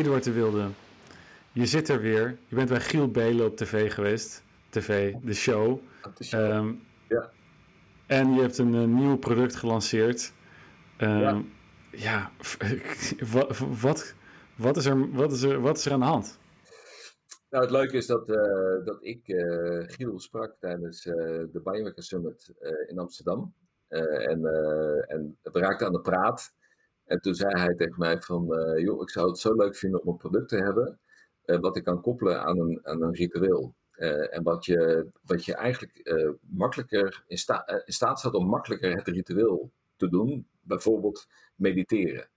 Eduard de Wilde, je zit er weer. Je bent bij Giel Belen op tv geweest. TV, de show. De show. Ehm, ja. En je hebt een, nieuw product gelanceerd. Ehm, Ja. ja, wat, wat, wat, is er, wat, is er, wat is er aan de hand? Nou, het leuke is dat, eh, dat ik eh, Giel sprak tijdens eh, de Biohacker Summit in Amsterdam. En, en we raakten aan de praat. En toen zei hij tegen mij van, eh, joh, ik zou het zo leuk vinden om een product te hebben, eh, wat ik kan koppelen aan een, aan een ritueel. Eh, en wat je, wat je eigenlijk makkelijker in, sta- in staat staat om makkelijker het ritueel te doen. Bijvoorbeeld mediteren.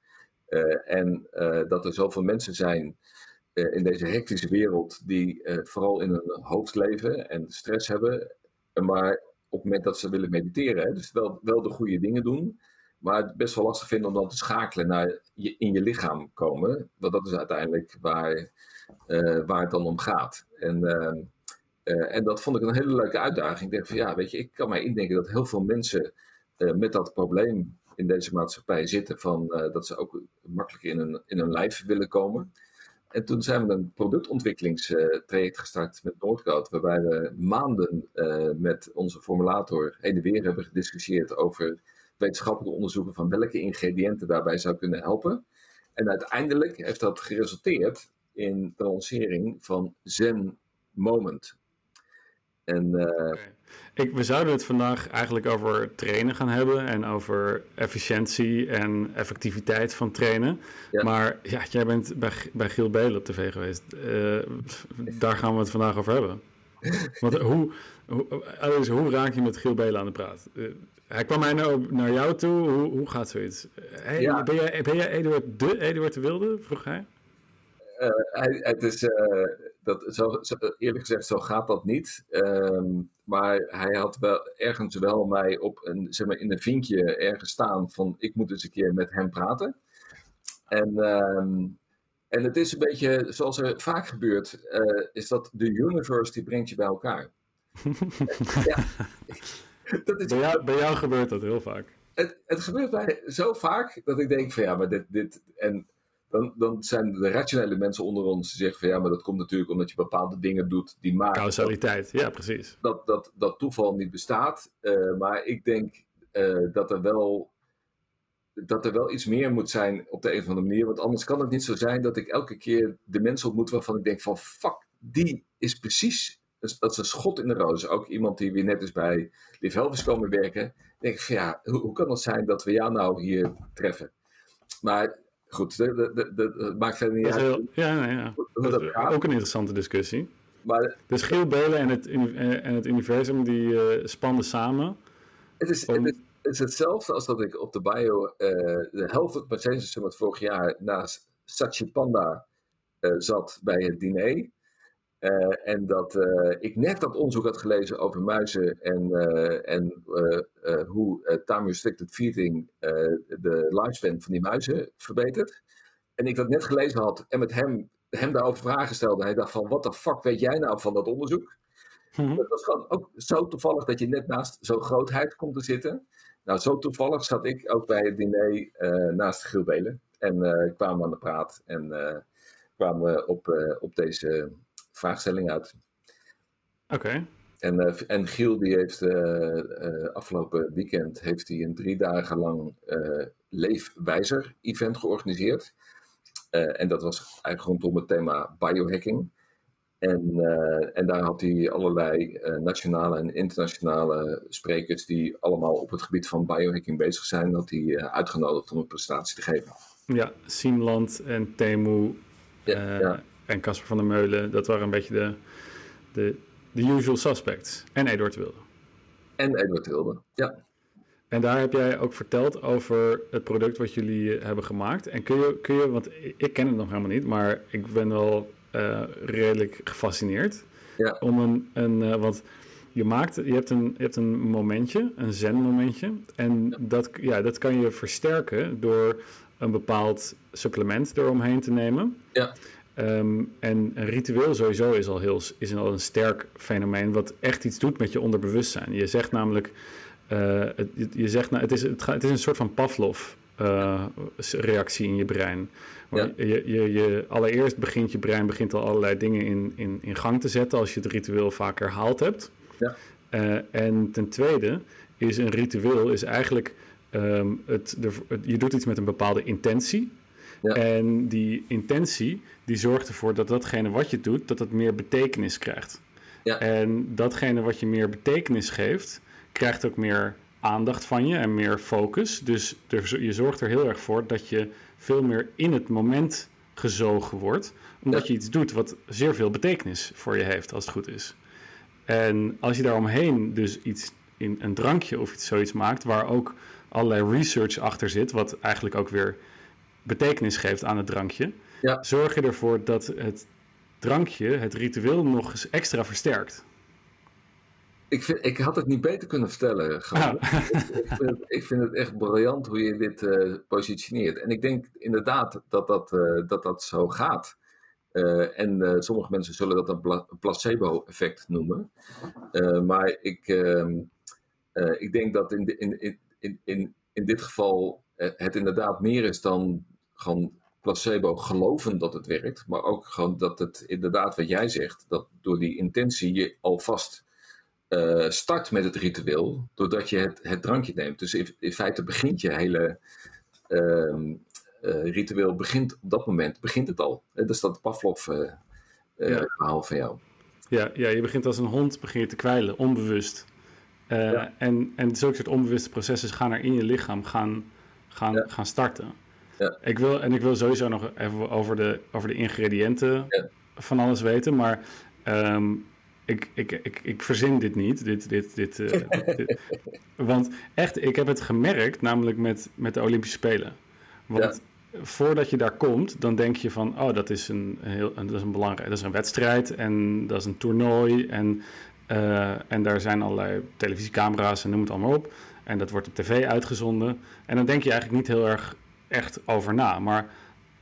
En dat er zoveel mensen zijn in deze hectische wereld die vooral in hun hoofd leven en stress hebben. Maar op het moment dat ze willen mediteren, dus wel, wel de goede dingen doen, maar het best wel lastig vinden om dan te schakelen naar je, in je lichaam komen. Want dat is uiteindelijk waar, eh, waar het dan om gaat. En, eh, eh, en dat vond ik een hele leuke uitdaging. Ik dacht van ja, weet je, ik kan mij indenken dat heel veel mensen eh, met dat probleem in deze maatschappij zitten van dat ze ook makkelijk in hun, in hun lijf willen komen. En toen zijn we een productontwikkelingstraject gestart met Noordcoat, waarbij we maanden met onze formulator heen en weer hebben gediscussieerd over wetenschappelijke onderzoeken van welke ingrediënten daarbij zou kunnen helpen. En uiteindelijk heeft dat geresulteerd in de lancering van Zen Moment. En eh, Ik, we zouden het vandaag eigenlijk over trainen gaan hebben en over efficiëntie en effectiviteit van trainen. Ja. Maar ja, jij bent bij, bij Giel Belen op tv geweest. Eh, daar gaan we het vandaag over hebben. Want hoe, hoe, allereerst, hoe raak je met Giel Belen aan de praat? Eh, hij kwam mij nou naar jou toe. Hoe, hoe gaat zoiets? Hey, Ja. Ben jij, ben jij Eduard de Eduard de Wilde? Vroeg hij. Eh, hij, het is, eh, dat, zo, zo- eerlijk gezegd, zo gaat dat niet. Ehm, maar hij had wel ergens wel mij op een, zeg maar, in een vinkje ergens staan van ik moet eens een keer met hem praten. En, ehm, en het is een beetje zoals er vaak gebeurt, eh, is dat de universe die brengt je bij elkaar. ja, dat is Bij jou, bij jou gebeurt dat heel vaak. het, het gebeurt mij zo vaak dat ik denk van ja, maar dit, dit en dan, dan zijn de rationele mensen onder ons die zeggen van ja, maar dat komt natuurlijk omdat je bepaalde dingen doet die maken dat, Causaliteit, ja, precies. dat, dat, dat toeval niet bestaat. Eh, maar ik denk eh, dat er wel dat er wel iets meer moet zijn op de een of andere manier. Want anders kan het niet zo zijn dat ik elke keer de mensen ontmoet waarvan ik denk van fuck, die is precies, dat is een schot in de roos. Ook iemand die weer net is bij Liv Helvis komen werken. Denk ik van ja, hoe, hoe kan het zijn dat we jou nou hier treffen? Maar goed, dat maakt verder niet Dat uit heel, ja, ja. hoe Dat ook een interessante discussie. Maar Dus Giel Belen en het, en het universum die eh, spanden samen. Het is, het, is, het is hetzelfde als dat ik op de bio eh, de helft van het Summit vorig jaar naast Sachi Panda eh, zat bij het diner. Eh, en dat eh, ik net dat onderzoek had gelezen over muizen en, eh, en hoe eh, time restricted feeding de lifespan van die muizen verbetert. En ik dat net gelezen had en met hem, hem daarover vragen stelde. En hij dacht van, wat de fuck weet jij nou van dat onderzoek? Mhm. Het was gewoon ook zo toevallig dat je net naast zo'n grootheid komt te zitten. Nou, zo toevallig zat ik ook bij het diner naast Giel Belen. En kwamen we aan de praat en kwamen we op, op deze vraagstelling uit. Oké, En, eh, en Giel die heeft eh, eh, afgelopen weekend heeft hij een drie dagen lang Leefwijzer event georganiseerd. En dat was eigenlijk rondom het thema biohacking. En, en daar had hij allerlei nationale en internationale sprekers die allemaal op het gebied van biohacking bezig zijn, had hij uitgenodigd om een presentatie te geven. ja, Siemland en Temu Ja, ja. En Casper van der Meulen, dat waren een beetje de, de, de usual suspects. En Eduard de Wilde. En Edward Wilde. Ja. En daar heb jij ook verteld over het product wat jullie eh, hebben gemaakt. En kun je, kun je want ik- ik ken het nog helemaal niet, maar ik ben wel eh, redelijk gefascineerd. Ja. Om een, een eh, want je maakt, je hebt een, je hebt een momentje, een zen-momentje. En dat, ja, dat kan je versterken door een bepaald supplement eromheen te nemen. Ja. Ehm, en een ritueel sowieso is al, heel, is al een sterk fenomeen wat echt iets doet met je onderbewustzijn. Je zegt namelijk, eh, het, je zegt, nou, het, is, het, is een soort van Pavlov uh, reactie in je brein. Je, je, je, allereerst begint je brein begint al allerlei dingen in, in, in gang te zetten als je het ritueel vaak herhaald hebt. Ja. Uh, en ten tweede is een ritueel is eigenlijk um, het, de, je doet iets met een bepaalde intentie. Ja. En die intentie die zorgt ervoor dat datgene wat je doet, dat het meer betekenis krijgt. Ja. En datgene wat je meer betekenis geeft, krijgt ook meer aandacht van je en meer focus. Dus je zorgt er heel erg voor dat je veel meer in het moment gezogen wordt. Omdat je iets doet wat zeer veel betekenis voor je heeft, als het goed is. En als je daaromheen dus iets in een drankje of iets zoiets maakt, waar ook allerlei research achter zit, wat eigenlijk ook weer betekenis geeft aan het drankje, ja. zorg je ervoor dat het drankje het ritueel nog eens extra versterkt. Ik, vind, ik had het niet beter kunnen vertellen. Ah. Ik, vind het, ik, vind het, echt briljant hoe je dit uh, positioneert. En ik denk inderdaad dat dat, uh, dat, dat zo gaat. Uh, en sommige mensen zullen dat een placebo-effect noemen. maar ik, ehm, ik denk dat in, de, in, in, in, in dit geval het inderdaad meer is dan gewoon placebo geloven dat het werkt. Maar ook gewoon dat het inderdaad wat jij zegt, dat door die intentie je alvast uh, start met het ritueel, doordat je het, het drankje neemt. Dus in, in feite begint je hele uh, ritueel, begint op dat moment, begint het al. Dat is dat Pavlov-verhaal ja. van jou. Ja, ja, je begint als een hond begin je te kwijlen, onbewust. Ja. En, en zulke soort onbewuste processen gaan er in je lichaam gaan, gaan, ja. gaan starten. Ja. Ik wil, en ik wil sowieso nog even over de, over de ingrediënten van alles weten, maar um, ik, ik, ik, ik verzin dit niet. Dit, dit, dit, uh, Want echt, ik heb het gemerkt, namelijk met, met de Olympische Spelen. Want voordat je daar komt, dan denk je van, oh, dat is een, heel, dat is een belangrijk, dat is een wedstrijd en dat is een toernooi en, uh, en daar zijn allerlei televisiecamera's en noem het allemaal op. En dat wordt op tv uitgezonden. En dan denk je eigenlijk niet heel erg echt over na. Maar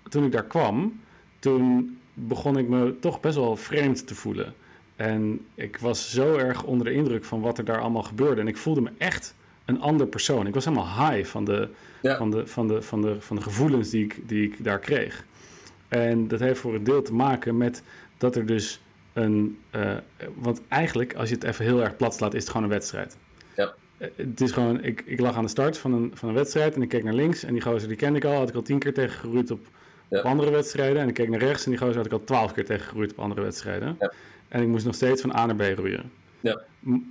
toen ik daar kwam, toen begon ik me toch best wel vreemd te voelen. En ik was zo erg onder de indruk van wat er daar allemaal gebeurde. En ik voelde me echt een ander persoon. Ik was helemaal high van de, van de, van de, van de, van de gevoelens die ik, die ik daar kreeg. En dat heeft voor een deel te maken met dat er dus een. Uh, want eigenlijk, als je het even heel erg plat slaat, is het gewoon een wedstrijd. Eh, het is gewoon, ik, ik lag aan de start van een, van een wedstrijd en ik keek naar links. En die gozer die kende ik al, had ik al tien keer tegen geroeid op, op andere wedstrijden. En ik keek naar rechts en die gozer had ik al twaalf keer tegen geroeid op andere wedstrijden. Ja. En ik moest nog steeds van A naar B roeien. Ja.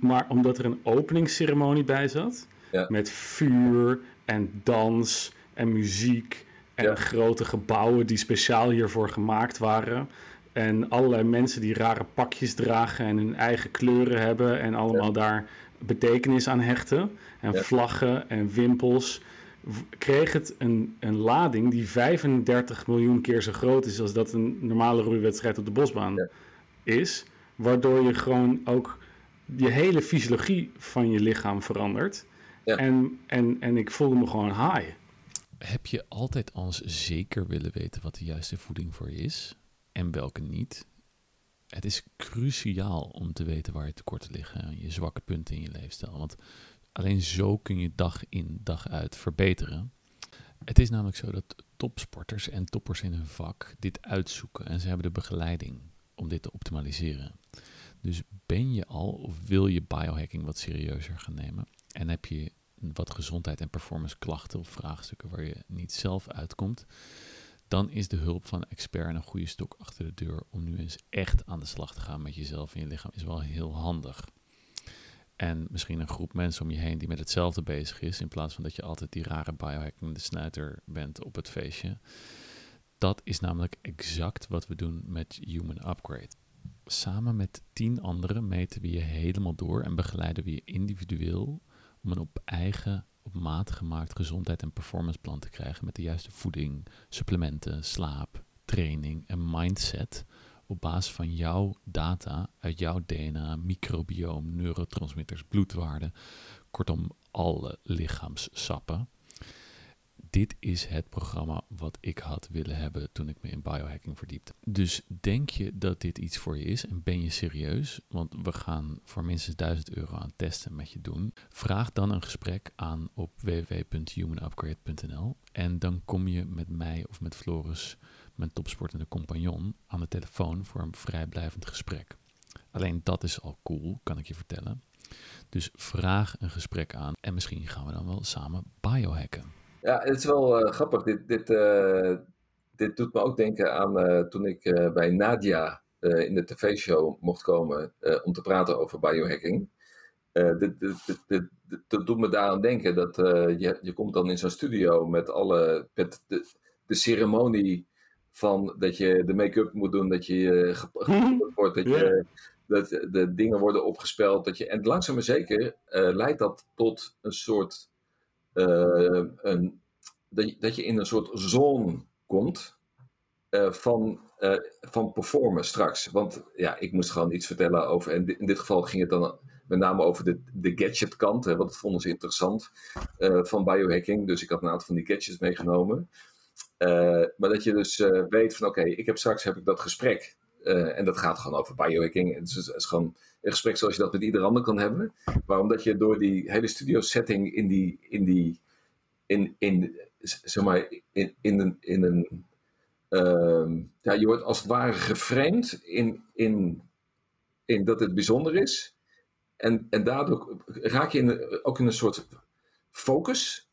Maar omdat er een openingsceremonie bij zat, met vuur en dans en muziek en grote gebouwen die speciaal hiervoor gemaakt waren. En allerlei mensen die rare pakjes dragen en hun eigen kleuren hebben en allemaal daar betekenis aan hechten. En vlaggen en wimpels. Kreeg het een, een lading die 35 miljoen keer zo groot is als dat een normale roeiwedstrijd op de bosbaan is. Waardoor je gewoon ook je hele fysiologie van je lichaam verandert. Ja. En, en, en ik voelde me gewoon high. Heb je altijd als zeker willen weten wat de juiste voeding voor je is en welke niet? Het is cruciaal om te weten waar je tekorten liggen, je zwakke punten in je leefstijl. Want alleen zo kun je dag in dag uit verbeteren. Het is namelijk zo dat topsporters en toppers in hun vak dit uitzoeken en ze hebben de begeleiding om dit te optimaliseren. Dus ben je al of wil je biohacking wat serieuzer gaan nemen en heb je wat gezondheid en performance klachten of vraagstukken waar je niet zelf uitkomt, dan is de hulp van een expert een goede stok achter de deur om nu eens echt aan de slag te gaan met jezelf en je lichaam is wel heel handig. En misschien een groep mensen om je heen die met hetzelfde bezig is, in plaats van dat je altijd die rare biohacking de snuiter bent op het feestje. Dat is namelijk exact wat we doen met Human Upgrade. Samen met tien anderen meten we je helemaal door en begeleiden we je individueel om een op eigen, op maat gemaakt gezondheid- en performanceplan te krijgen met de juiste voeding, supplementen, slaap, training en mindset op basis van jouw data uit jouw DNA, microbioom, neurotransmitters, bloedwaarden, kortom alle lichaamssappen dit is het programma wat ik had willen hebben toen ik me in biohacking verdiepte. Dus denk je dat dit iets voor je is en ben je serieus? Want we gaan voor minstens 1000 euro aan testen met je doen. Vraag dan een gesprek aan op www.humanupgrade.nl en dan kom je met mij of met Floris, mijn topsportende compagnon, aan de telefoon voor een vrijblijvend gesprek. Alleen dat is al cool, kan ik je vertellen. Dus vraag een gesprek aan en misschien gaan we dan wel samen biohacken. Ja, het is wel uh, grappig. Dit, dit, uh, dit doet me ook denken aan uh, toen ik bij Nadia in de tv-show mocht komen om te praten over biohacking. dit, dit, dit, dat doet me daaraan denken dat je, je komt dan in zo'n studio met alle met de, de ceremonie van dat je de make-up moet doen, dat je gepoederd wordt, dat je dat de dingen worden opgespeld. Dat je, en langzaam maar zeker leidt dat tot een soort uh, een, dat, je, in een soort zone komt uh, van, uh, van performen straks. Want ja, ik moest gewoon iets vertellen over, en in dit geval ging het dan met name over de, de gadget kant, hè, want dat vonden ze interessant van biohacking. Dus ik had een aantal van die gadgets meegenomen. maar dat je dus weet van oké, ik heb straks heb ik dat gesprek. En dat gaat gewoon over biohacking. Het is, het is gewoon een gesprek zoals je dat met ieder ander kan hebben. Maar omdat je door die hele studio setting in die, in die, in, in, zeg maar, in, in een, in een uh, ja, je wordt als het ware geframed in, in, in dat het bijzonder is. En, en daardoor raak je in, ook in een soort focus,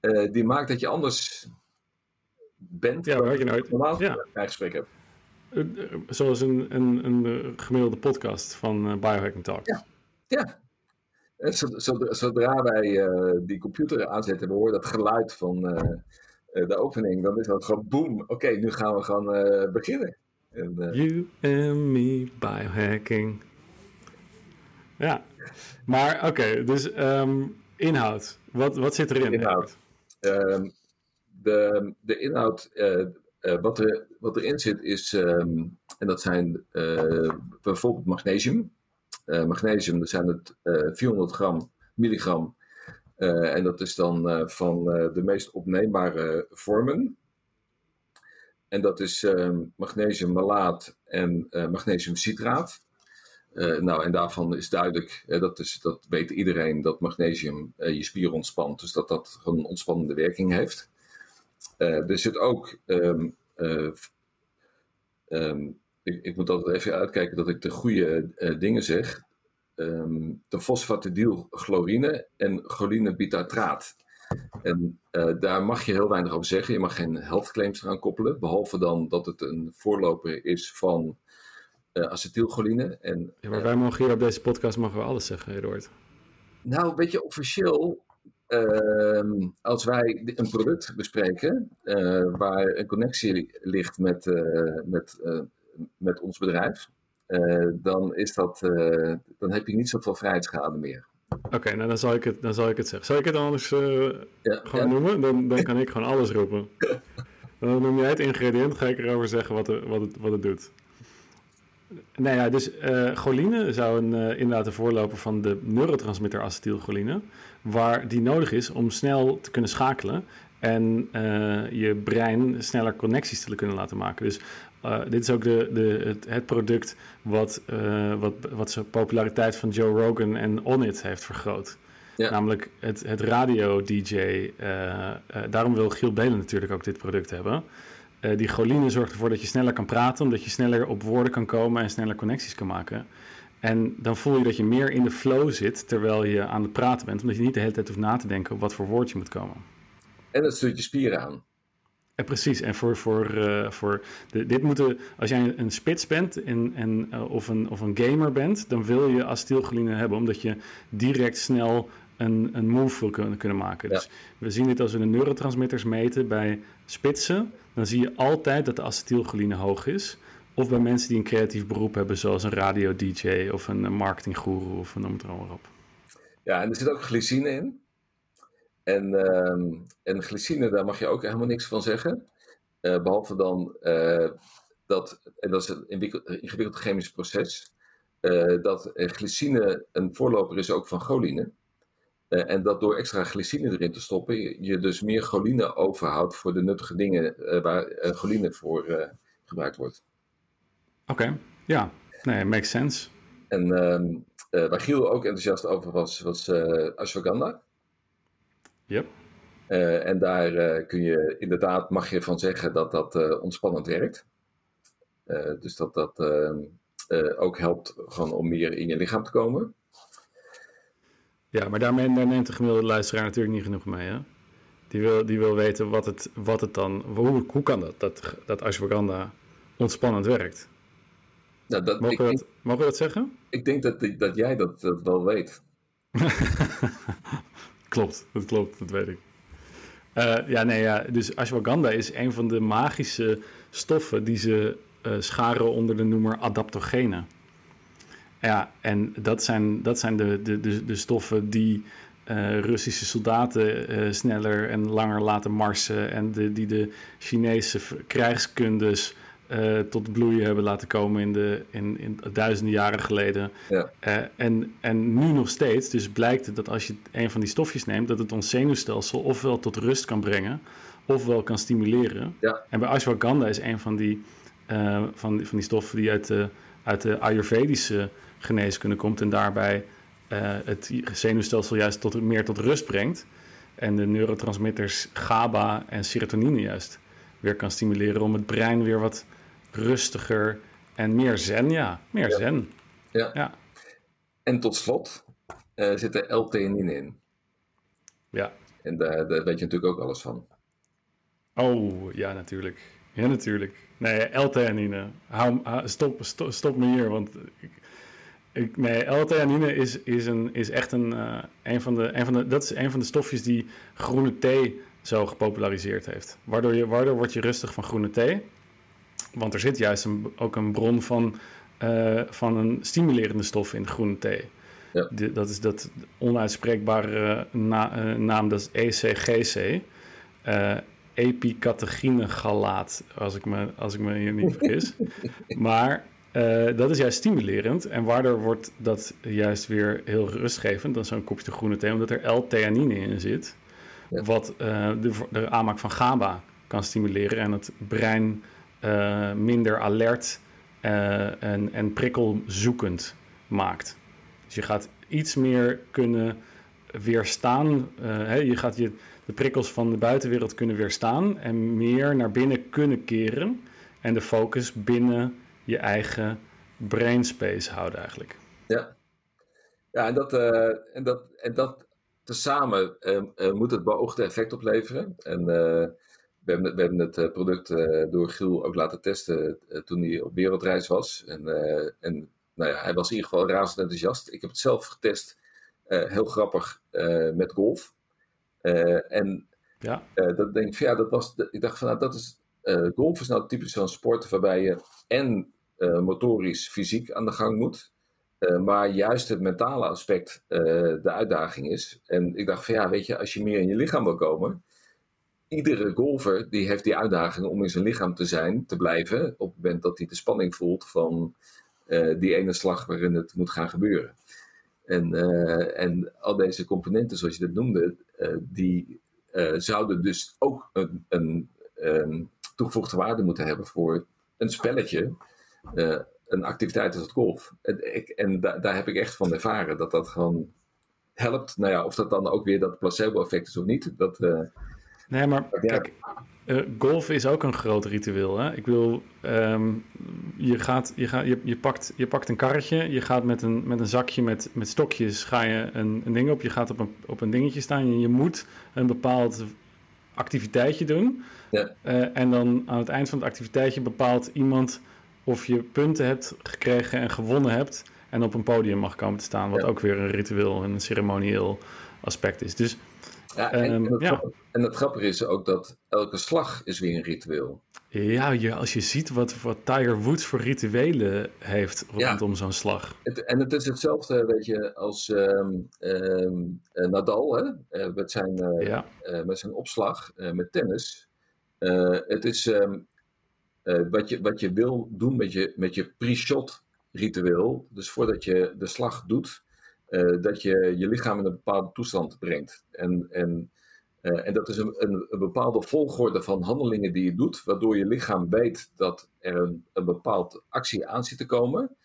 uh, die maakt dat je anders bent. Ja, waar je nooit normaal ja. hebt. Eh, zoals een, een, een gemiddelde podcast van Biohacking Talks. Ja, ja. Zodra wij die computer aanzetten, we horen dat geluid van de opening, dan is dat gewoon boom. Oké, nu gaan we gewoon beginnen. En, you and me, biohacking. Ja, maar oké, okay, dus um, inhoud. Wat, wat zit erin? Inhoud. Um, de, de inhoud uh, wat, er, wat erin zit is, um, en dat zijn uh, bijvoorbeeld magnesium. Uh, magnesium, dat zijn het 400 gram, milligram. en dat is dan van de meest opneembare vormen. En dat is um, magnesiummalaat en magnesiumcitraat. nou, en daarvan is duidelijk, dat, is, dat weet iedereen, dat magnesium je spieren ontspant. Dus dat dat een ontspannende werking heeft. Uh, er zit ook, um, uh, um, ik, ik, moet altijd even uitkijken dat ik de goede uh, dingen zeg. Um, de fosfatidylchlorine en cholinebutatraat. En daar mag je heel weinig over zeggen. Je mag geen health claims eraan koppelen. Behalve dan dat het een voorloper is van acetylcholine. En, ja, maar wij mogen hier op deze podcast mogen we alles zeggen, Eduard. Nou, een beetje officieel Uh, als wij een product bespreken uh, waar een connectie ligt met, uh, met, uh, met ons bedrijf, dan, is dat, dan heb je niet zoveel vrijheidsschade meer. Oké, okay, nou dan zal, ik het, dan zal ik het zeggen. Zal ik het anders ja, gewoon ja. noemen? Dan, dan kan ik gewoon alles roepen. Dan noem jij het ingrediënt, ga ik erover zeggen wat, er, wat, het, wat het doet. Nou ja, dus uh, choline zou een, uh, inderdaad een voorloper van de neurotransmitter acetylcholine, waar die nodig is om snel te kunnen schakelen en uh, je brein sneller connecties te kunnen laten maken. Dus dit is ook de, de, het, het product wat, wat, wat zijn populariteit van Joe Rogan en Onnit heeft vergroot. Ja. Namelijk het, het radio-DJ. daarom wil Giel Belen natuurlijk ook dit product hebben. Uh, die choline zorgt ervoor dat je sneller kan praten, omdat je sneller op woorden kan komen en sneller connecties kan maken. En dan voel je dat je meer in de flow zit terwijl je aan het praten bent, omdat je niet de hele tijd hoeft na te denken wat voor woord je moet komen. En dat stuurt je spieren aan. Ja, precies. En voor, voor, uh, voor de, dit moeten, als jij een spits bent en, en, uh, of, een, of een gamer bent, dan wil je acetylcholine hebben, omdat je direct snel een, een move wil kunnen, kunnen maken. Dus we zien dit als we de neurotransmitters meten bij spitsen, dan zie je altijd dat de acetylcholine hoog is. Of bij mensen die een creatief beroep hebben, zoals een radio-dj of een marketinggoeroe of noem het er allemaal op. Ja, en er zit ook glycine in. En, uh, en glycine, daar mag je ook helemaal niks van zeggen. Uh, behalve dan uh, dat, en dat is een ingewikkeld chemisch proces, uh, dat glycine een voorloper is ook van choline. Eh, en dat door extra glycine erin te stoppen, je, dus meer choline overhoudt voor de nuttige dingen eh, waar eh, choline voor eh, gebruikt wordt. Oké, ja. Nee, makes sense. En ehm, eh, waar Giel ook enthousiast over was, was eh ashwagandha. Yep. Eh, en daar eh, kun je inderdaad, mag je van zeggen dat dat eh, ontspannend werkt. Dus dat dat ehm, eh, ook helpt gewoon om meer in je lichaam te komen. Ja, maar daarmee daar neemt de gemiddelde luisteraar natuurlijk niet genoeg mee, hè? Die wil, die wil weten wat het, wat het dan... Hoe, hoe kan dat, dat, dat ashwagandha ontspannend werkt? Nou, dat, ik, Mogen we denk, dat, mogen we dat zeggen? ik denk dat, dat jij dat, dat wel weet. klopt, dat klopt, dat weet ik. Eh, ja, nee, ja, dus ashwagandha is een van de magische stoffen die ze eh, scharen onder de noemer adaptogenen. Ja, en dat zijn, dat zijn de, de, de, stoffen die eh, Russische soldaten sneller en langer laten marsen en de, die de Chinese krijgskundes eh, tot bloei hebben laten komen in, de, in, in duizenden jaren geleden. Ja. Eh, en, en nu nog steeds, dus blijkt het dat als je een van die stofjes neemt, dat het ons zenuwstelsel ofwel tot rust kan brengen, ofwel kan stimuleren. Ja. En bij ashwagandha is een van die, eh, van, die- van die stoffen die uit de, uit de Ayurvedische geneeskunde komt en daarbij het zenuwstelsel juist tot, meer tot rust brengt. En de neurotransmitters GABA en serotonine juist weer kan stimuleren om het brein weer wat rustiger en meer zen, ja, meer Ja. zen. Ja. Ja. En tot slot eh, zit er L-theanine in. Ja. En daar, daar weet je natuurlijk ook alles van. Oh, ja, natuurlijk. Ja, natuurlijk. Nee, L-theanine. Stop, stop, stop me hier, want ik, ik, nee, L-theanine is, is, een, is echt een, eh, een, van de, een van de, dat is een van de stofjes die groene thee zo gepopulariseerd heeft. Waardoor, je, waardoor word je rustig van groene thee. Want er zit juist een, ook een bron van, eh, van een stimulerende stof in groene thee. Ja. De- dat is dat onuitspreekbare na- eh, naam, dat is ECGC. eh epicatechinegalaat, als ik me, als ik me hier niet vergis. maar eh, dat is juist stimulerend. En waardoor wordt dat juist weer heel rustgevend, dan zo'n kopje groene thee, omdat er L-theanine in zit. Ja. Wat eh, de, de aanmaak van GABA kan stimuleren en het brein eh, minder alert eh, en, en prikkelzoekend maakt. Dus je gaat iets meer kunnen weerstaan. eh, hè, je gaat je, de prikkels van de buitenwereld kunnen weerstaan en meer naar binnen kunnen keren. En de focus binnen je eigen brainspace houden eigenlijk. Ja, ja en, dat, en, dat, en dat tezamen moet het beoogde effect opleveren. En we, hebben, we hebben het eh, product eh, door Giel ook laten testen eh, toen hij op wereldreis was. En, en nou ja, hij was in ieder geval razend enthousiast. Ik heb het zelf getest, heel grappig, met golf. En Ja, dat denk ik ja, dat was. ik dacht van nou, dat is. golf is nou typisch zo'n sport waarbij je en motorisch fysiek aan de gang moet. maar juist het mentale aspect de uitdaging is. En ik dacht van ja, weet je, als je meer in je lichaam wil komen. Iedere golfer die heeft die uitdaging om in zijn lichaam te zijn, te blijven. Op het moment dat hij de spanning voelt van eh, die ene slag waarin het moet gaan gebeuren. En, eh, en al deze componenten, zoals je dat noemde, eh, die zouden dus ook een, een, toegevoegde waarde moeten hebben voor een spelletje, een activiteit als het golf. En, ik, en da- daar heb ik echt van ervaren dat dat gewoon helpt. Nou ja, of dat dan ook weer dat placebo-effect is of niet, dat, nee, maar kijk, eh, golf is ook een groot ritueel. Hè? Ik wil, ehm, je, gaat, je, gaat, je, je, pakt, je pakt een karretje, je gaat met een, met een zakje met, met stokjes, ga je een, een ding op, je gaat op een, op een dingetje staan en je moet een bepaald activiteitje doen. Ja. Eh, en dan aan het eind van het activiteitje bepaalt iemand of je punten hebt gekregen en gewonnen hebt en op een podium mag komen te staan, wat Ja. ook weer een ritueel en een ceremonieel aspect is. Dus ja, en, Ehm, en, het ja. grappige, en het grappige is ook dat elke slag is weer een ritueel. Ja, je, als je ziet wat, wat Tiger Woods voor rituelen heeft Ja. rondom zo'n slag. Het, en het is hetzelfde, weet je, als ehm, ehm, eh, Nadal, hè, eh, met, zijn, eh, Ja, met zijn opslag met tennis. Het is wat, je, wat je wil doen met je, met je pre-shot ritueel. Dus voordat je de slag doet, dat je je lichaam in een bepaalde toestand brengt. En, en, en dat is een, een, een, bepaalde volgorde van handelingen die je doet, waardoor je lichaam weet dat er een, een bepaalde actie aan zit te komen.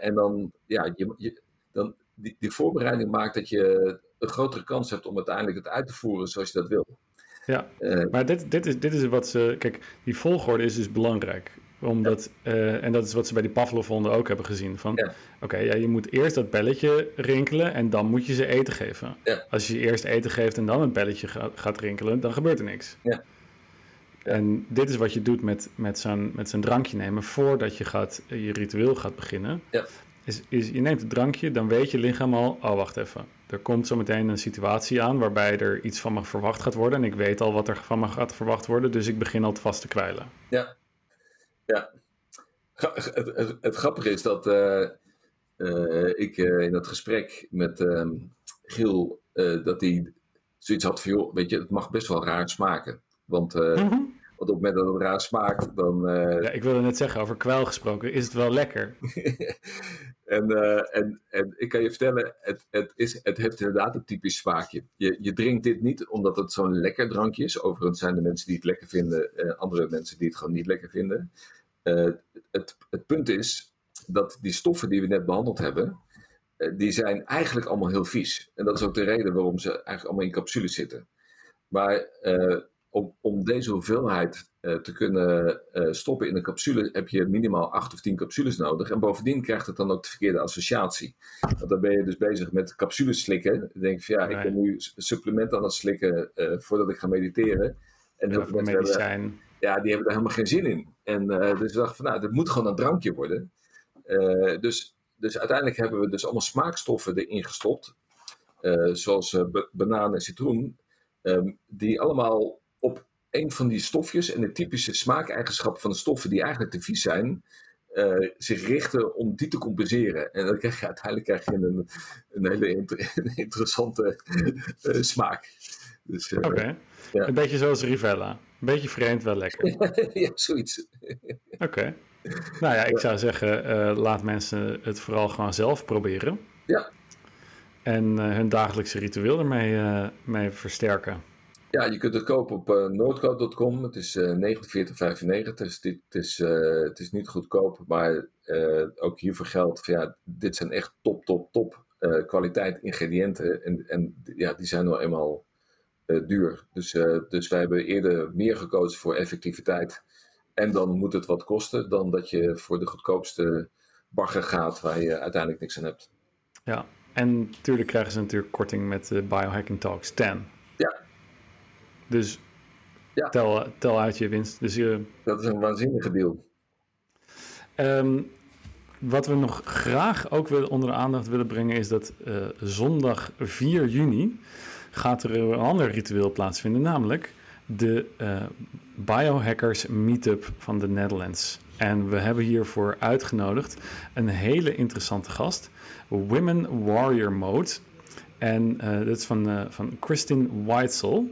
en dan, ja, je, je, dan die, die voorbereiding maakt dat je een grotere kans hebt om uiteindelijk het uit te voeren zoals je dat wil. Ja, maar dit, dit, is, dit is wat ze. Kijk, die volgorde is dus belangrijk. Omdat, uh, en dat is wat ze bij die Pavlov-honden ook hebben gezien. Van ja. oké, ja, je moet eerst dat belletje rinkelen en dan moet je ze eten geven. Als je eerst eten geeft en dan het belletje gaat, gaat rinkelen, dan gebeurt er niks. Ja. En dit is wat je doet met, met zo'n met zo'n drankje nemen voordat je gaat, je ritueel gaat beginnen. Ja. Is, is, je neemt het drankje, dan weet je lichaam al, oh wacht even er komt zo meteen een situatie aan waarbij er iets van me verwacht gaat worden. En ik weet al wat er van me gaat verwacht worden, dus ik begin al vast te kwijlen. Ja, ja. Het, het, het grappige is dat uh, uh, ik uh, in dat gesprek met ehm, Giel, dat hij zoiets had van, joh, weet je, het mag best wel raar smaken. Want, -hmm. Want op het moment dat het raar smaakt, dan... Ja, ik wilde net zeggen, over kwijl gesproken, is het wel lekker? En, uh, en, en ik kan je vertellen, het, het, is, het heeft inderdaad een typisch smaakje. Je, je drinkt dit niet omdat het zo'n lekker drankje is. Overigens zijn er mensen die het lekker vinden, en andere mensen die het gewoon niet lekker vinden. Het, het punt is dat die stoffen die we net behandeld hebben, die zijn eigenlijk allemaal heel vies. En dat is ook de reden waarom ze eigenlijk allemaal in capsules zitten. Maar om, om deze hoeveelheid uh, te kunnen uh, stoppen in een capsule heb je minimaal 8 of 10 capsules nodig. En bovendien krijgt het dan ook de verkeerde associatie. Want dan ben je dus bezig met capsules slikken. Dan denk je van ja, ik ben nu supplementen aan het slikken uh, voordat ik ga mediteren. En heel veel mensen hebben, ja, die hebben er helemaal geen zin in. En dus we dachten van nou, het moet gewoon een drankje worden. dus, dus uiteindelijk hebben we dus allemaal smaakstoffen erin gestopt. zoals banaan en citroen. Um, die allemaal een van die stofjes en de typische smaakeigenschappen van de stoffen die eigenlijk te vies zijn, uh, zich richten om die te compenseren. En dan krijg je uiteindelijk krijg je een, een hele inter een interessante uh, smaak. Dus, uh, Oké, okay. ja. een beetje zoals Rivella. Een beetje vreemd, wel lekker. ja, zoiets. Oké. Okay. Nou ja, ik zou zeggen, laat mensen het vooral gewoon zelf proberen. Ja. En hun dagelijkse ritueel ermee mee versterken. Ja, je kunt het kopen op uh. Het is uh, 49,95. Dus dit, het, is, uh, het is niet goedkoop, maar ook hiervoor geldt ja, dit zijn echt top, top, top kwaliteit ingrediënten. En, en ja, die zijn nou eenmaal duur. Dus, dus wij hebben eerder meer gekozen voor effectiviteit. En dan moet het wat kosten dan dat je voor de goedkoopste bagger gaat waar je uiteindelijk niks aan hebt. Ja, en natuurlijk krijgen ze natuurlijk korting met de Biohacking Talks 10. Dus ja. tel, tel uit je winst. Dus je, dat is een waanzinnige deal. Um, wat we nog graag ook willen, onder de aandacht willen brengen is dat uh, zondag 4 juni gaat er een ander ritueel plaatsvinden, namelijk de uh, Biohackers Meetup van de Netherlands. En we hebben hiervoor uitgenodigd een hele interessante gast, Women Warrior Mode. En uh, dat is van, van Kristin Weitzel.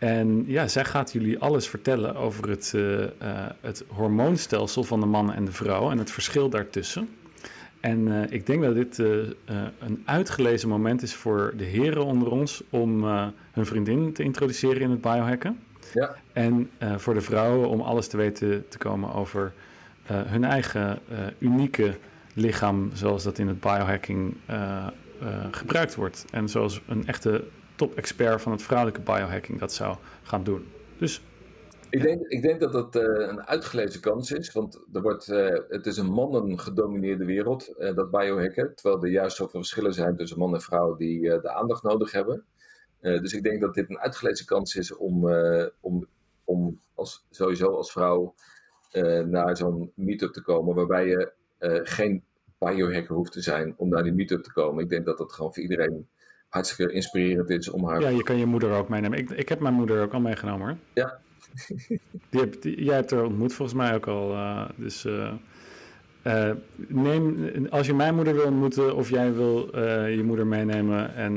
En ja, zij gaat jullie alles vertellen over het, uh, uh, het hormoonstelsel van de man en de vrouw en het verschil daartussen. En uh, ik denk dat dit een uitgelezen moment is voor de heren onder ons om hun vriendin te introduceren in het biohacken. Ja. En voor de vrouwen om alles te weten te komen over hun eigen unieke lichaam, zoals dat in het biohacking gebruikt wordt. En zoals een echte top-expert van het vrouwelijke biohacking dat zou gaan doen. Dus ik denk, ik denk dat dat uh, een uitgelezen kans is, want er wordt, uh, het is een mannen-gedomineerde wereld, uh, dat biohacken. Terwijl er juist zoveel verschillen zijn tussen man en vrouw die de aandacht nodig hebben. dus ik denk dat dit een uitgelezen kans is om, om, om als, sowieso als vrouw naar zo'n meetup te komen, waarbij je geen biohacker hoeft te zijn om naar die meetup te komen. Ik denk dat dat gewoon voor iedereen hartstikke inspirerend is om haar... Ja, je kan je moeder ook meenemen. Ik, ik heb mijn moeder ook al meegenomen hoor. Ja. die heb, die, jij hebt er ontmoet volgens mij ook al. Uh, dus uh, uh, neem, als je mijn moeder wil ontmoeten of jij wil je moeder meenemen en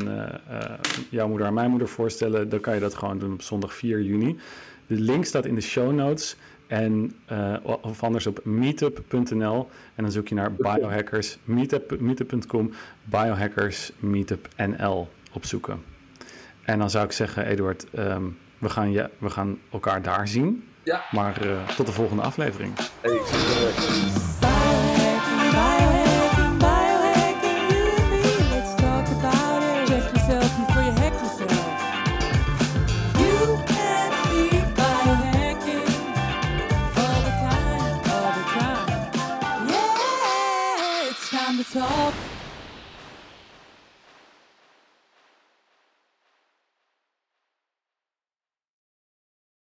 jouw moeder aan mijn moeder voorstellen, dan kan je dat gewoon doen op zondag 4 juni. De link staat in de show notes. En, uh, of anders op meetup.nl. En dan zoek je naar biohackers, meetup, meetup.com, biohackers meetup NL opzoeken. En dan zou ik zeggen, Eduard, um, we, gaan je, we gaan elkaar daar zien. Ja. Maar uh, tot de volgende aflevering. Hey,